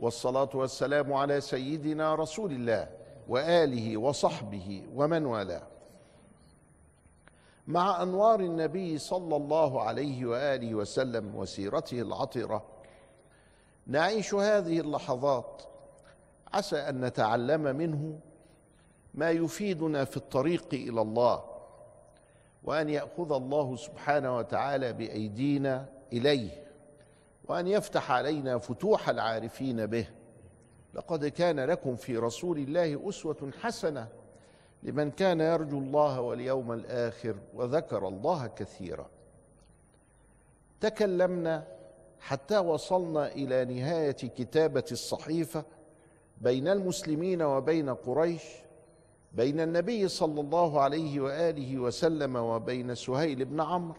والصلاة والسلام على سيدنا رسول الله وآله وصحبه ومن والاه. مع أنوار النبي صلى الله عليه وآله وسلم وسيرته العطرة نعيش هذه اللحظات. عسى أن نتعلم منه ما يفيدنا في الطريق إلى الله وأن يأخذ الله سبحانه وتعالى بأيدينا إليه. وأن يفتح علينا فتوح العارفين به. لقد كان لكم في رسول الله أسوة حسنة لمن كان يرجو الله واليوم الآخر وذكر الله كثيرا. تكلمنا حتى وصلنا إلى نهاية كتابة الصحيفة بين المسلمين وبين قريش بين النبي صلى الله عليه وآله وسلم وبين سهيل بن عمرو.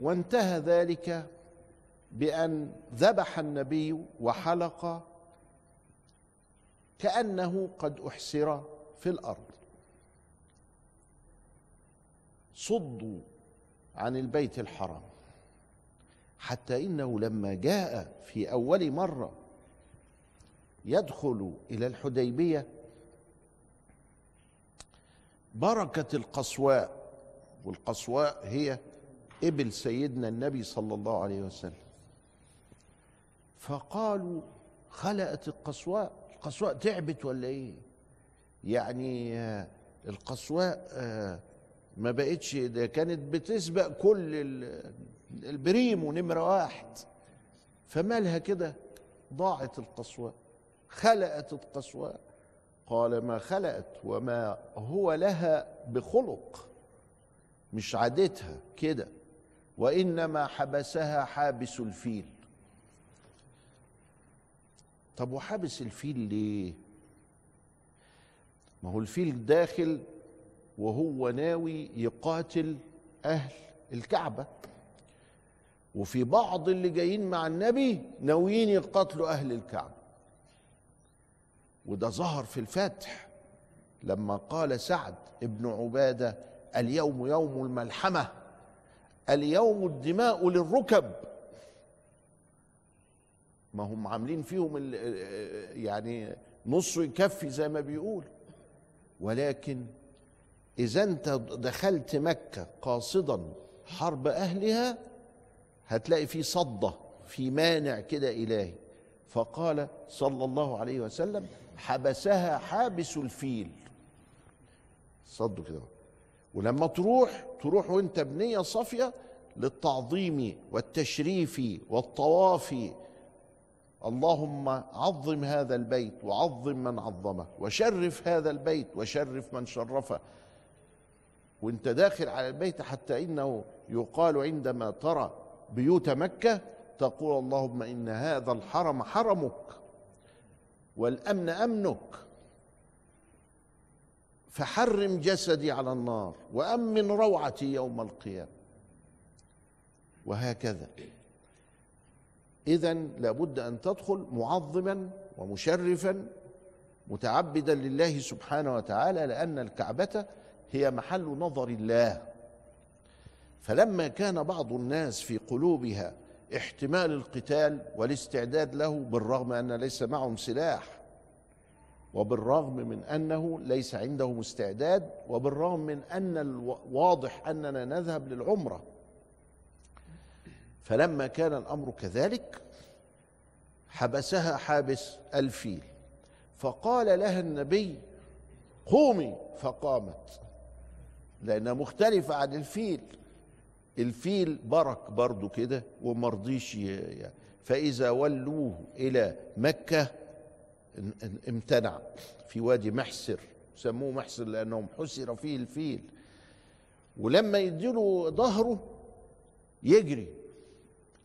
وانتهى ذلك بأن ذبح النبي وحلق كأنه قد أحسر في الأرض. صدوا عن البيت الحرام حتى إنه لما جاء في أول مرة يدخل إلى الحديبية بركة القصواء والقصواء هي إبل سيدنا النبي صلى الله عليه وسلم. فقالوا خلقت القصواء القصواء تعبت ولا إيه؟ يعني آه، القصواء آه، ما بقتش ده كانت بتسبق كل البريمو نمرة واحد. فمالها كده؟ ضاعت القصواء خلقت القصواء. قال ما خلقت وما هو لها بخلق مش عادتها كده. وإنما حبسها حابس الفيل. طب وحابس الفيل ليه؟ ما هو الفيل داخل وهو ناوي يقاتل أهل الكعبة. وفي بعض اللي جايين مع النبي ناويين يقاتلوا أهل الكعبة. وده ظهر في الفتح لما قال سعد ابن عبادة اليوم يوم الملحمة اليوم الدماء للركب. ما هم عاملين فيهم يعني نص يكفي زي ما بيقول. ولكن إذا أنت دخلت مكة قاصدا حرب أهلها هتلاقي في صدة في مانع كده إلهي. فقال صلى الله عليه وسلم حبسها حابس الفيل. صدوا كده. ولما تروح تروح وأنت بنية صافية للتعظيم والتشريف والطواف اللهم عظم هذا البيت وعظم من عظمه وشرف هذا البيت وشرف من شرفه. وانت داخل على البيت حتى إنه يقال عندما ترى بيوت مكة تقول اللهم إن هذا الحرم حرمك والأمن أمنك. فحرم جسدي على النار وأمن روعتي يوم القيامة. وهكذا. اذا لابد أن تدخل معظما ومشرفا متعبدا لله سبحانه وتعالى لأن الكعبة هي محل نظر الله. فلما كان بعض الناس في قلوبها احتمال القتال والاستعداد له بالرغم أن ليس معهم سلاح وبالرغم من أنه ليس عندهم استعداد وبالرغم من أن الواضح أننا نذهب للعمرة فلما كان الأمر كذلك حبسها حابس الفيل. فقال لها النبي قومي. فقامت. لأنها مختلفة عن الفيل. الفيل برك برضو كده ومرضيش فإذا ولوه إلى مكة امتنع. في وادي محسر سموه محسر لأنهم حسر فيه الفيل. ولما يديله ظهره يجري.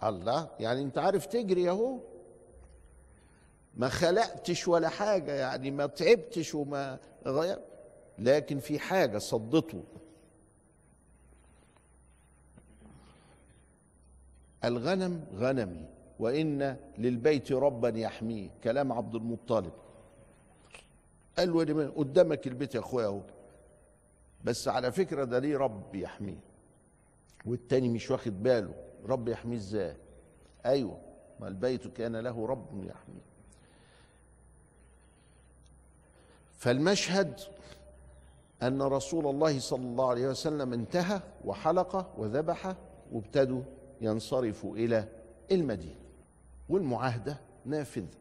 الله. يعني انت عارف تجري اهو. ما خلقتش ولا حاجة يعني ما تعبتش وما غير. لكن في حاجة صدته. الغنم غنمي وإن للبيت ربا يحميه كلام عبد المطلب. قال له قدامك البيت يا أخويا أهو. بس على فكرة ده ليه رب يحميه. والتاني مش واخد باله. رب يحميه إزاي؟ أيوه ما البيت كان له رب يحميه. فالمشهد أن رسول الله صلى الله عليه وسلم انتهى وحلق وذبح وابتدوا ينصرفوا إلى المدينة. والمعاهدة نافذة.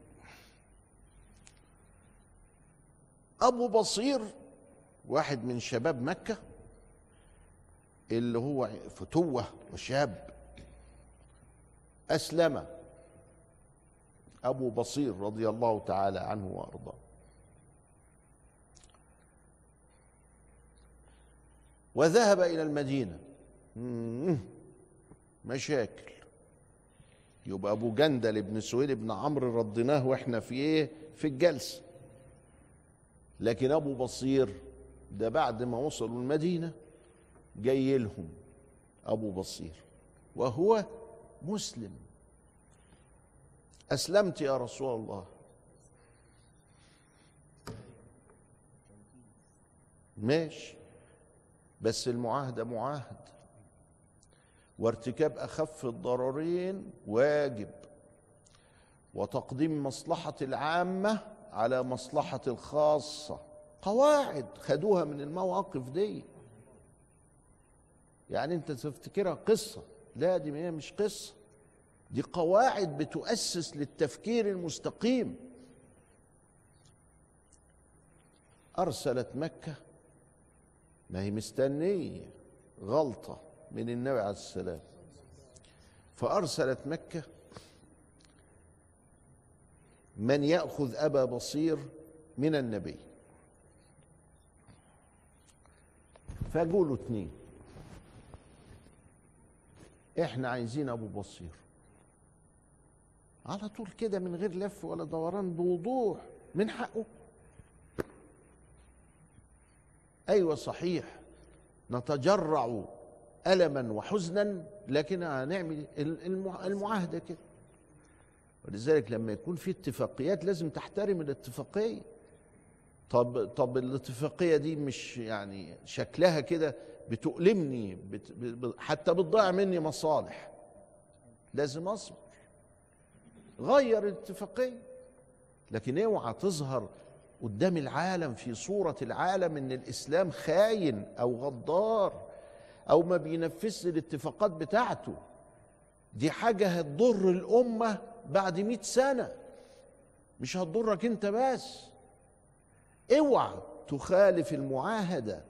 أبو بصير واحد من شباب مكة اللي هو فتوة وشاب. أسلم أبو بصير رضي الله تعالى عنه وأرضاه. وذهب إلى المدينة. مشاكل. يبقى أبو جندل بن سهيل بن عمرو رديناه وإحنا في إيه؟ في الجلسه لكن أبو بصير ده بعد ما وصلوا المدينة جاي لهم أبو بصير وهو مسلم. أسلمت يا رسول الله. ماشي. بس المعاهدة معاهد. وارتكاب أخف الضررين واجب. وتقديم مصلحة العامة على مصلحة الخاصة. قواعد خدوها من المواقف دي. يعني انت تفتكرها قصة. لا دي هي مش قصة. دي قواعد بتؤسس للتفكير المستقيم. أرسلت مكة ما هي مستنية غلطة من النبي عليه السلام فأرسلت مكة من يأخذ أبا بصير من النبي. فقولوا اتنين. إحنا عايزين أبو بصير. على طول كده من غير لف ولا دوران بوضوح من حقه. أيوه صحيح نتجرع ألما وحزنا لكن هنعمل المعاهدة كده. ولذلك لما يكون في اتفاقيات لازم تحترم الاتفاقية. طب طب الاتفاقية دي مش يعني شكلها كده بتؤلمني بت حتى بتضيع مني مصالح. لازم أصبر. غير الاتفاقية. لكن اوعى تظهر قدام العالم في صورة العالم إن الإسلام خاين أو غدار أو ما بينفذش الاتفاقات بتاعته. دي حاجة هتضر الأمة بعد مئة سنة. مش هتضرك أنت بس. اوعى تخالف المعاهدة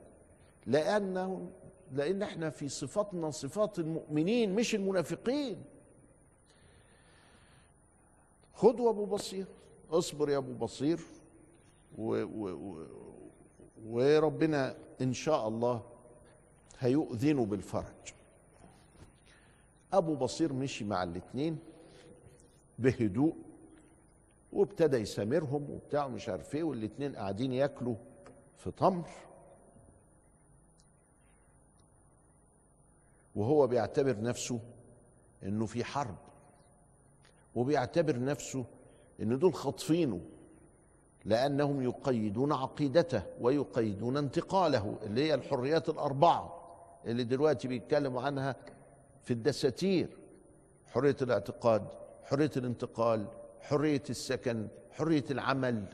لأنه لأن إحنا في صفاتنا صفات المؤمنين مش المنافقين. خد ابو بصير اصبر يا ابو بصير و و وربنا إن شاء الله هيؤذنوا بالفرج. أبو بصير مشي مع الاثنين بهدوء وابتدى يسامرهم وبتاع مش عارف إيه والاثنين قاعدين ياكلوا في تمر. وهو بيعتبر نفسه إنه في حرب. وبيعتبر نفسه إن دول خاطفينه لأنهم يقيدون عقيدته ويقيدون انتقاله اللي هي الحريات الأربعة اللي دلوقتي بيتكلموا عنها في الدساتير. حرية الاعتقاد حرية الانتقال حرية السكن حرية العمل.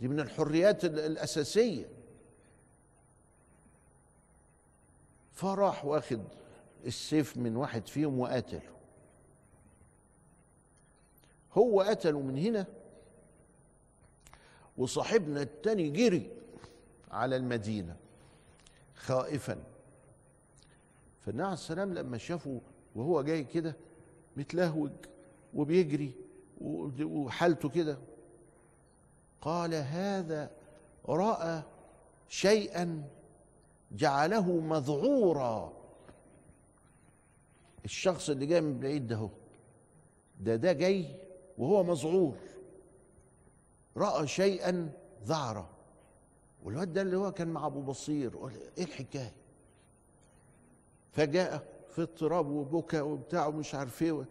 دي من الحريات الأساسية. فراح واخد السيف من واحد فيهم وقتله هو قتله من هنا وصاحبنا التاني جري على المدينة خائفا. فالنبي عليه السلام لما شافه وهو جاي كده متلهوج وبيجري وحالته كده. قال هذا رأى شيئا جعله مذعورا. الشخص اللي جاي من بعيد ده ده ده جاي وهو مذعور. رأى شيئا ذعره والواد ده اللي هو كان مع أبو بصير قال إيه الحكاية؟ فجاء في اضطراب وبكى وبتاع ومش عارف إيه.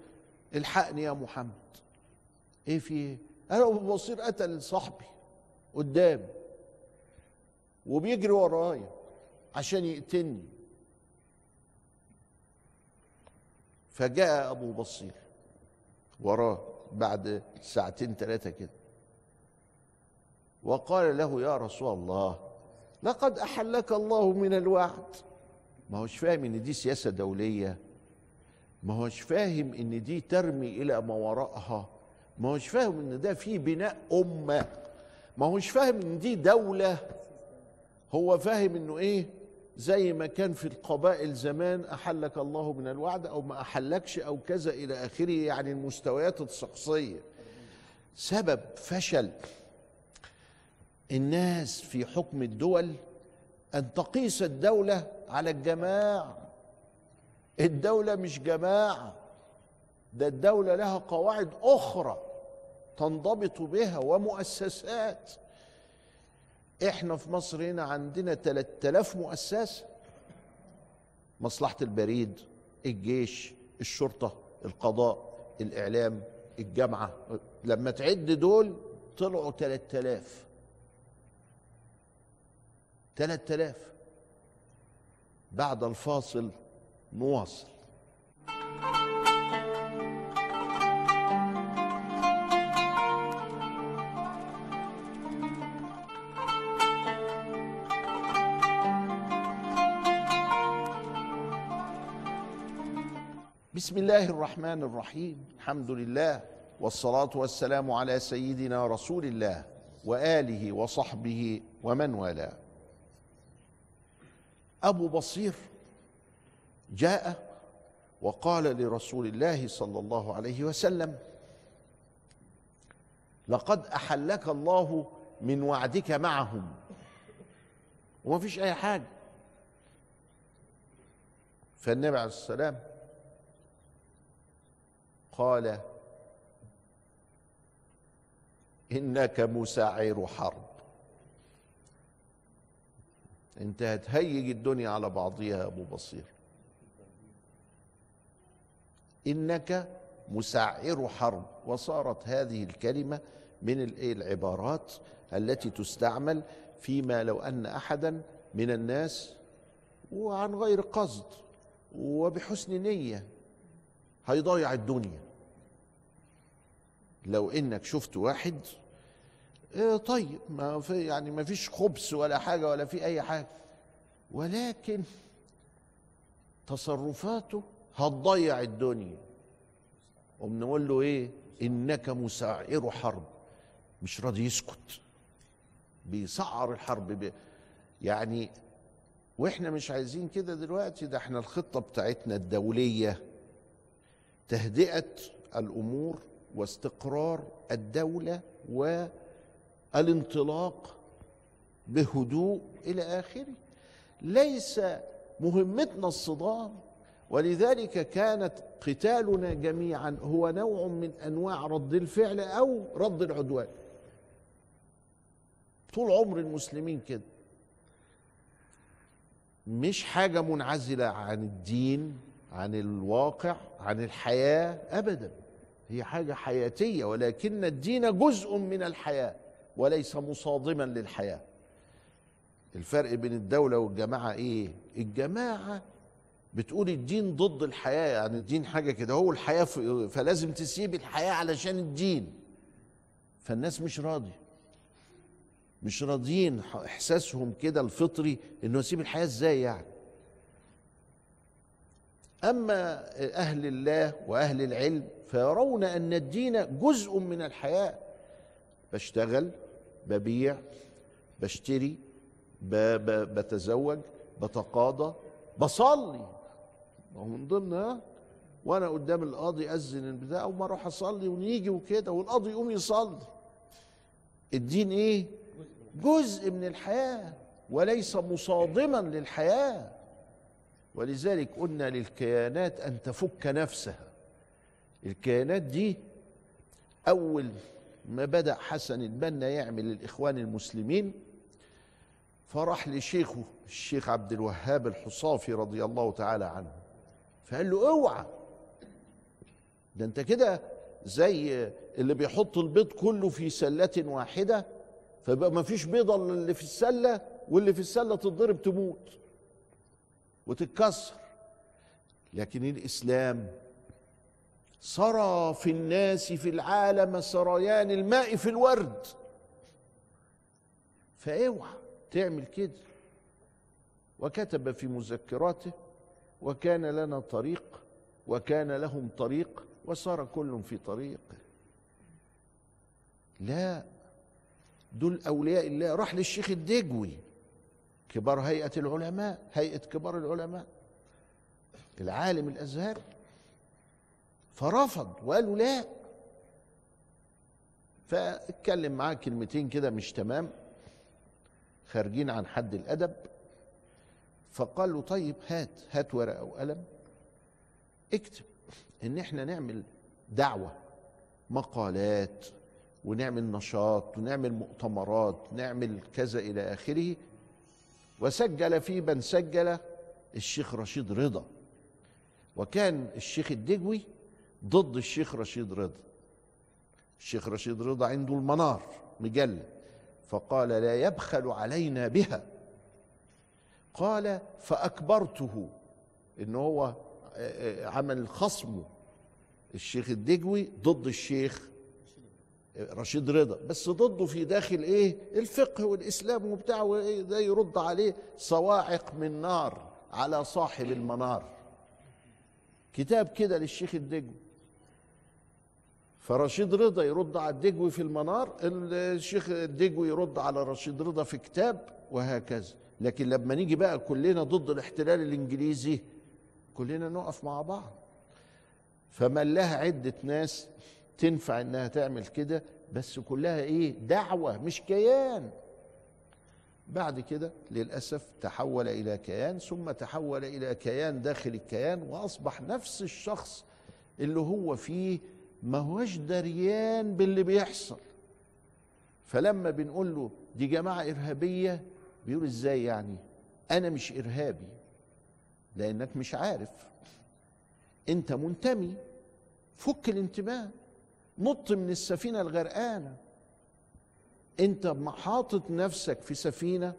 الحقني يا محمد. إيه في إيه قال ابو بصير قتل صاحبي قدامي وبيجري ورايا عشان يقتلني. فجاء أبو بصير وراه بعد ساعتين ثلاثة كده. وقال له يا رسول الله لقد أحلك الله من الوعد. ما هوش فاهم إن دي سياسة دولية. ما هوش فاهم إن دي ترمي إلى ما وراءها. ما هوش فاهم إن ده في بناء أمة. ما هوش فاهم إن دي دولة. هو فاهم إنه إيه؟ زي ما كان في القبائل زمان أحلك الله من الوعد أو ما أحلكش أو كذا إلى آخره يعني المستويات الشخصية. سبب فشل الناس في حكم الدول أن تقيس الدولة على الجماعة. الدولة مش جماعة. ده الدولة لها قواعد أخرى تنضبط بها ومؤسسات. إحنا في مصر هنا عندنا 3000 مؤسسة. مصلحة البريد الجيش الشرطة القضاء الإعلام الجامعة. لما تعد دول طلعوا 3000 3000 بعد الفاصل نواصل بسم الله الرحمن الرحيم. الحمد لله والصلاة والسلام على سيدنا رسول الله وآله وصحبه ومن والاه. أبو بصير جاء وقال لرسول الله صلى الله عليه وسلم لقد أحلك الله من وعدك معهم. وما فيش أي حاجة. فالنبي عليه السلام قال إنك مساعر حرب. انت هتهيج الدنيا على بعضها يا أبو بصير. إنك مسعر حرب. وصارت هذه الكلمة من العبارات التي تستعمل فيما لو أن أحدا من الناس وعن غير قصد وبحسن نية هيضيع الدنيا. لو إنك شفت واحد إيه طيب ما في يعني ما فيش خبث ولا حاجة ولا في أي حاجة. ولكن تصرفاته هتضيع الدنيا. وبنقول له إيه؟ إنك مسعر حرب. مش راضي يسكت. بيسعر الحرب بي يعني وإحنا مش عايزين كده دلوقتي ده إحنا الخطة بتاعتنا الدولية. تهدئة الأمور واستقرار الدولة والانطلاق بهدوء إلى آخره. ليس مهمتنا الصدام ولذلك كانت قتالنا جميعا هو نوع من أنواع رد الفعل أو رد العدوان. طول عمر المسلمين كده. مش حاجة منعزلة عن الدين عن الواقع عن الحياة ابدا. هي حاجة حياتية ولكن الدين جزء من الحياة وليس مصادما للحياة. الفرق بين الدولة والجماعة إيه؟ الجماعة بتقول الدين ضد الحياة يعني الدين حاجة كده هو الحياة فلازم تسيب الحياة علشان الدين. فالناس مش راضية. مش راضيين إحساسهم كده الفطري إنه يسيب الحياة إزاي يعني؟ أما أهل الله وأهل العلم فيرون أن الدين جزء من الحياة. بشتغل ببيع بشتري بتزوج بتقاضى بصلي. من ضمن وأنا قدام القاضي اذن البتاع وما أروح أصلي ونيجي وكده والقاضي يقوم يصلي. الدين إيه؟ جزء من الحياة وليس مصادما للحياة. ولذلك قلنا للكيانات أن تفك نفسها. الكيانات دي أول ما بدأ حسن البنا يعمل الإخوان المسلمين فراح لشيخه الشيخ عبد الوهاب الحصافي رضي الله تعالى عنه فقال له اوعى. ده انت كده زي اللي بيحط البيض كله في سلة واحدة فيبقى ما فيش بيضة اللي في السلة واللي في السلة تتضرب تموت. وتتكسر. لكن الإسلام سرى في الناس في العالم سريان الماء في الورد. فأوعى تعمل كده. وكتب في مذكراته وكان لنا طريق وكان لهم طريق وصار كل في طريقه لا دول أولياء الله. راح للشيخ الدجوي. كبار هيئة العلماء هيئة كبار العلماء. العالم الازهري فرفض وقالوا لا. فاتكلم معاه كلمتين كده مش تمام خارجين عن حد الأدب. فقال له طيب هات هات ورقة وقلم اكتب إن إحنا نعمل دعوة مقالات ونعمل نشاط ونعمل مؤتمرات نعمل كذا إلى آخره. وسجل في من سجل الشيخ رشيد رضا. وكان الشيخ الدجوي ضد الشيخ رشيد رضا. الشيخ رشيد رضا عنده المنار مجلة فقال لا يبخل علينا بها. قال فأكبرته إن هو عمل خصمه. الشيخ الدجوي ضد الشيخ رشيد رضا بس ضده في داخل إيه؟ الفقه والإسلام وبتاع ده يرد عليه صواعق من نار على صاحب المنار. كتاب كده للشيخ الدجوي فرشيد رضا يرد على الدجوي في المنار الشيخ الدجوي يرد على رشيد رضا في كتاب وهكذا. لكن لما نيجي بقى كلنا ضد الاحتلال الإنجليزي كلنا نقف مع بعض. فمن لها عدة ناس تنفع إنها تعمل كده بس كلها إيه؟ دعوة مش كيان. بعد كده للأسف تحول إلى كيان ثم تحول إلى كيان داخل الكيان وأصبح نفس الشخص اللي هو فيه ما هوش دريان باللي بيحصل. فلما بنقول له دي جماعة إرهابية بيقول إزاي يعني؟ أنا مش إرهابي لأنك مش عارف. أنت منتمي فك الانتماء. نط من السفينة الغرقانة. أنت حاطط نفسك في سفينة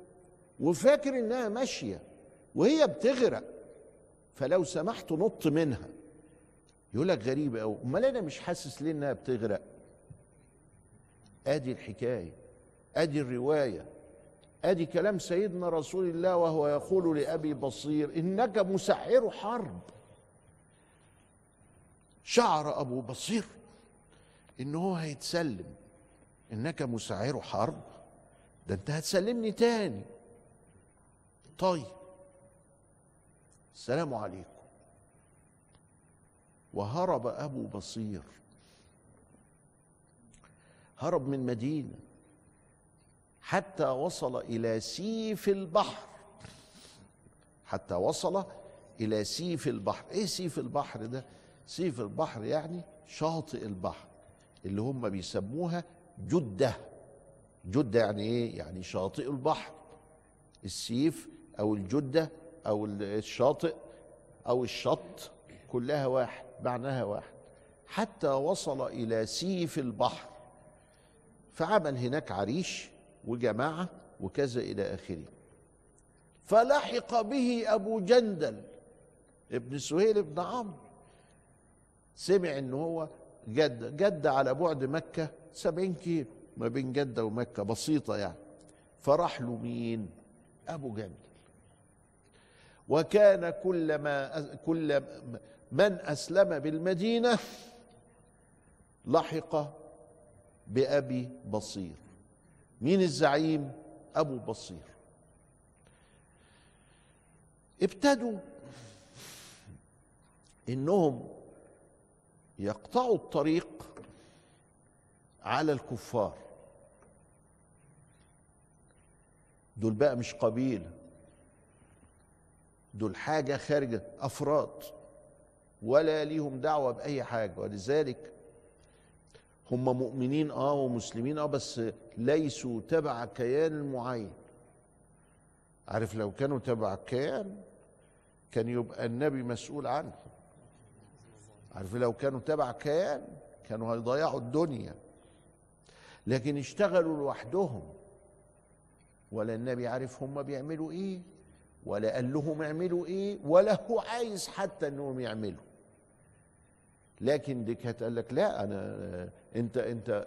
وفاكر إنها ماشية وهي بتغرق فلو سمحت نط منها. يقول لك غريبة أوي أمال أنا مش حاسس ليه إنها بتغرق؟ آدي الحكاية آدي الرواية آدي كلام سيدنا رسول الله وهو يقول لأبي بصير إنك مسعر حرب. شعر أبو بصير إن هو هيتسلم. إنك مسعر حرب. ده أنت هتسلمني تاني. طيب. السلام عليكم. وهرب أبو بصير. هرب من مدينة. حتى وصل إلى سيف البحر. حتى وصل إلى سيف البحر. إيه سيف البحر ده؟ سيف البحر يعني شاطئ البحر. اللي هم بيسموها جدة. جدة يعني إيه؟ يعني شاطئ البحر. السيف أو الجدة أو الشاطئ أو الشط كلها واحد معناها واحد. حتى وصل إلى سيف البحر. فعمل هناك عريش وجماعة وكذا إلى آخره. فلحق به أبو جندل ابن سهيل بن عمرو. سمع إن هو جدة جدة على بعد مكة سبعين كيلو. ما بين جدة ومكة بسيطة يعني. فراح له مين؟ أبو جندل. وكان كل ما كل من أسلم بالمدينة لحق بأبي بصير. مين الزعيم؟ أبو بصير. ابتدوا إنهم يقطعوا الطريق على الكفار. دول بقى مش قبيله دول حاجة خارجة افراد ولا ليهم دعوة بأي حاجة. ولذلك هم مؤمنين آه ومسلمين آه بس ليسوا تبع كيان معين. عارف لو كانوا تبع كيان كان يبقى النبي مسؤول عنهم عارف لو كانوا تبع كيان كانوا هيضيعوا الدنيا. لكن اشتغلوا لوحدهم. ولا النبي عارف هم بيعملوا إيه؟ ولا قال لهم اعملوا إيه؟ ولا هو عايز حتى إنهم يعملوا. لكن دي كانت قال لك لا أنا أنت أنت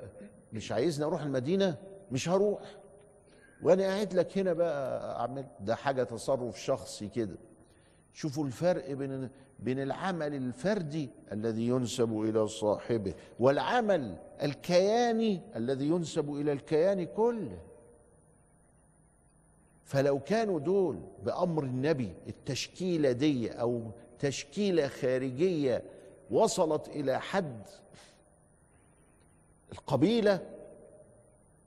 مش عايزني أروح المدينة؟ مش هروح. وأنا قاعد لك هنا بقى أعمل. ده حاجة تصرف شخصي كده. شوفوا الفرق بين بين العمل الفردي الذي ينسب إلى صاحبه والعمل الكياني الذي ينسب إلى الكيان كله. فلو كانوا دول بأمر النبي التشكيله دي أو تشكيلة خارجية وصلت إلى حد القبيلة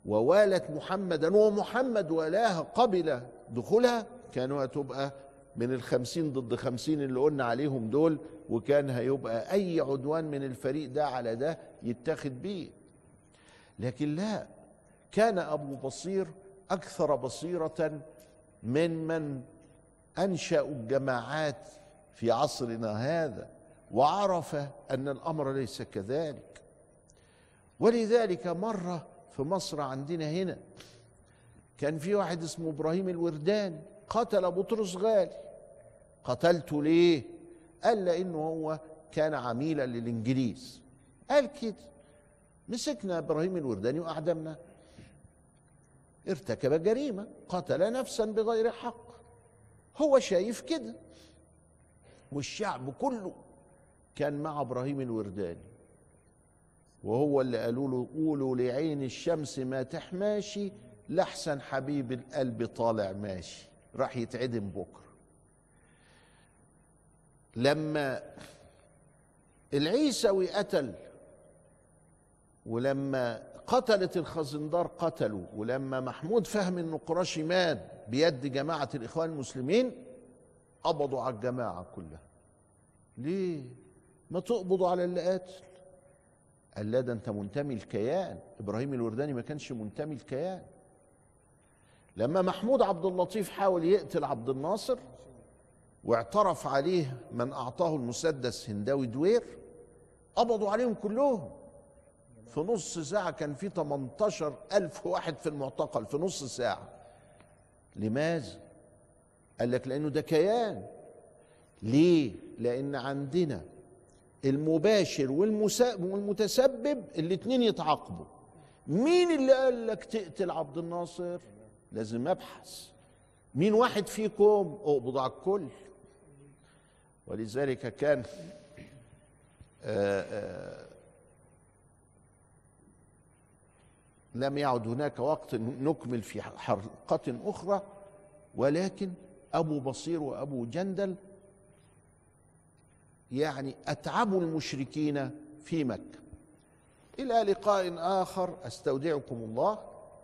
ووالت محمدا ومحمد ولاها قبل دخولها كانوا هتبقى من الخمسين ضد خمسين اللي قلنا عليهم دول وكان هيبقى أي عدوان من الفريق ده على ده يتخذ بيه. لكن لا كان أبو بصير أكثر بصيرة من من أنشأوا الجماعات في عصرنا هذا وعرف أن الأمر ليس كذلك. ولذلك مرة في مصر عندنا هنا كان في واحد اسمه إبراهيم الورداني قتل بطرس غالي. قتلته ليه؟ قال لأنه هو كان عميلا للإنجليز. قال كده. مسكنا إبراهيم الورداني وأعدمنا. ارتكب جريمة. قتل نفسا بغير حق. هو شايف كده. والشعب كله كان مع إبراهيم الورداني. وهو اللي قالوا له قولوا لعين الشمس ما تحماشي لحسن حبيب القلب طالع ماشي. راح يتعدم بكرة. لما العيسوي قتل ولما قتلت الخزندار قتلوا ولما محمود فهمي النقرشي مات بيد جماعة الإخوان المسلمين قبضوا على الجماعة كلها. ليه؟ ما تقبضوا على اللي قاتل. قال لا ده أنت منتمي الكيان إبراهيم الورداني ما كانش منتمي الكيان لما محمود عبد اللطيف حاول يقتل عبد الناصر واعترف عليه من أعطاه المسدس هنداوي دوير قبضوا عليهم كلهم في نص ساعة كان في 18 ألف واحد في المعتقل في نص ساعة لماذا؟ قال لك لأنه ده كيان ليه؟ لأن عندنا المباشر والمتسبب الاتنين يتعاقبوا مين اللي قال لك تقتل عبد الناصر؟ لازم أبحث. مين واحد فيكم؟ أقبض على الكل. ولذلك كان آآ آآ لم يعد هناك وقت نكمل في حلقة أخرى ولكن أبو بصير وأبو جندل يعني أتعبوا المشركين في مكة. إلى لقاء آخر. أستودعكم الله.